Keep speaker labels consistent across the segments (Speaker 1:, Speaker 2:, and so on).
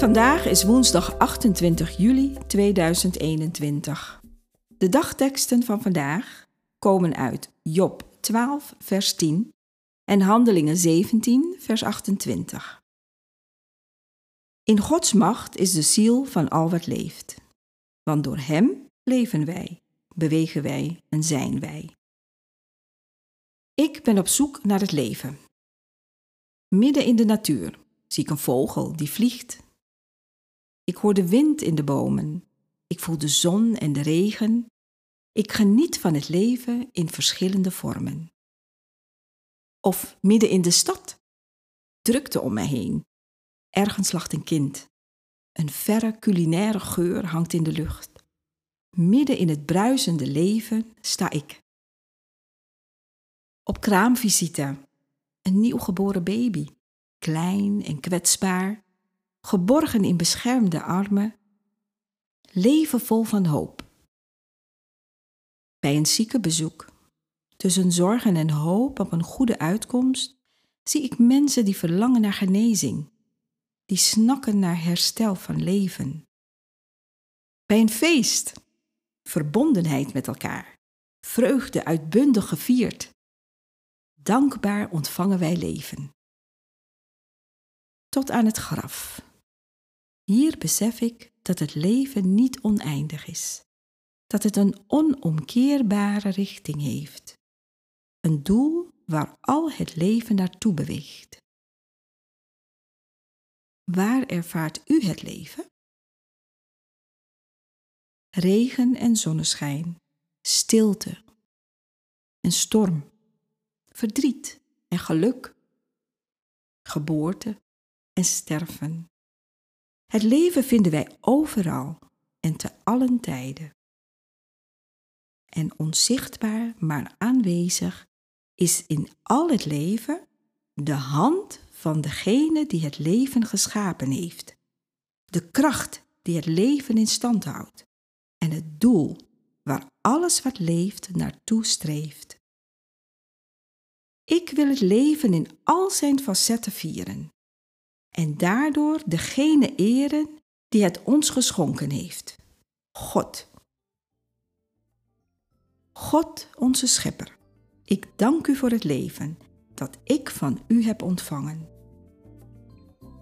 Speaker 1: Vandaag is woensdag 28 juli 2021. De dagteksten van vandaag komen uit Job 12, vers 10 en Handelingen 17, vers 28. In Gods macht is de ziel van al wat leeft, want door Hem leven wij, bewegen wij en zijn wij. Ik ben op zoek naar het leven. Midden in de natuur zie ik een vogel die vliegt ik hoor de wind in de bomen. Ik voel de zon en de regen. Ik geniet van het leven in verschillende vormen. Of midden in de stad. Drukte om mij heen. Ergens lacht een kind. Een verre culinaire geur hangt in de lucht. Midden in het bruisende leven sta ik. Op kraamvisite. Een nieuwgeboren baby. Klein en kwetsbaar geborgen in beschermde armen, leven vol van hoop. Bij een ziekenbezoek, tussen zorgen en hoop op een goede uitkomst, zie ik mensen die verlangen naar genezing, die snakken naar herstel van leven. Bij een feest, verbondenheid met elkaar, vreugde uitbundig gevierd. Dankbaar ontvangen wij leven. Tot aan het graf hier besef ik dat het leven niet oneindig is, dat het een onomkeerbare richting heeft, een doel waar al het leven naartoe beweegt. Waar ervaart u het leven? Regen en zonneschijn, stilte en storm, verdriet en geluk, geboorte en sterven het leven vinden wij overal en te allen tijden. En onzichtbaar, maar aanwezig, is in al het leven de hand van degene die het leven geschapen heeft, de kracht die het leven in stand houdt en het doel waar alles wat leeft naartoe streeft. Ik wil het leven in al zijn facetten vieren en daardoor degene eren die het ons geschonken heeft, God. God, onze Schepper, ik dank u voor het leven dat ik van u heb ontvangen.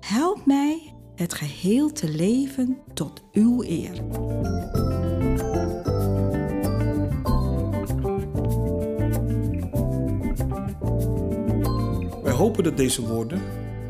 Speaker 1: Help mij het geheel te leven tot uw eer.
Speaker 2: Wij hopen dat deze woorden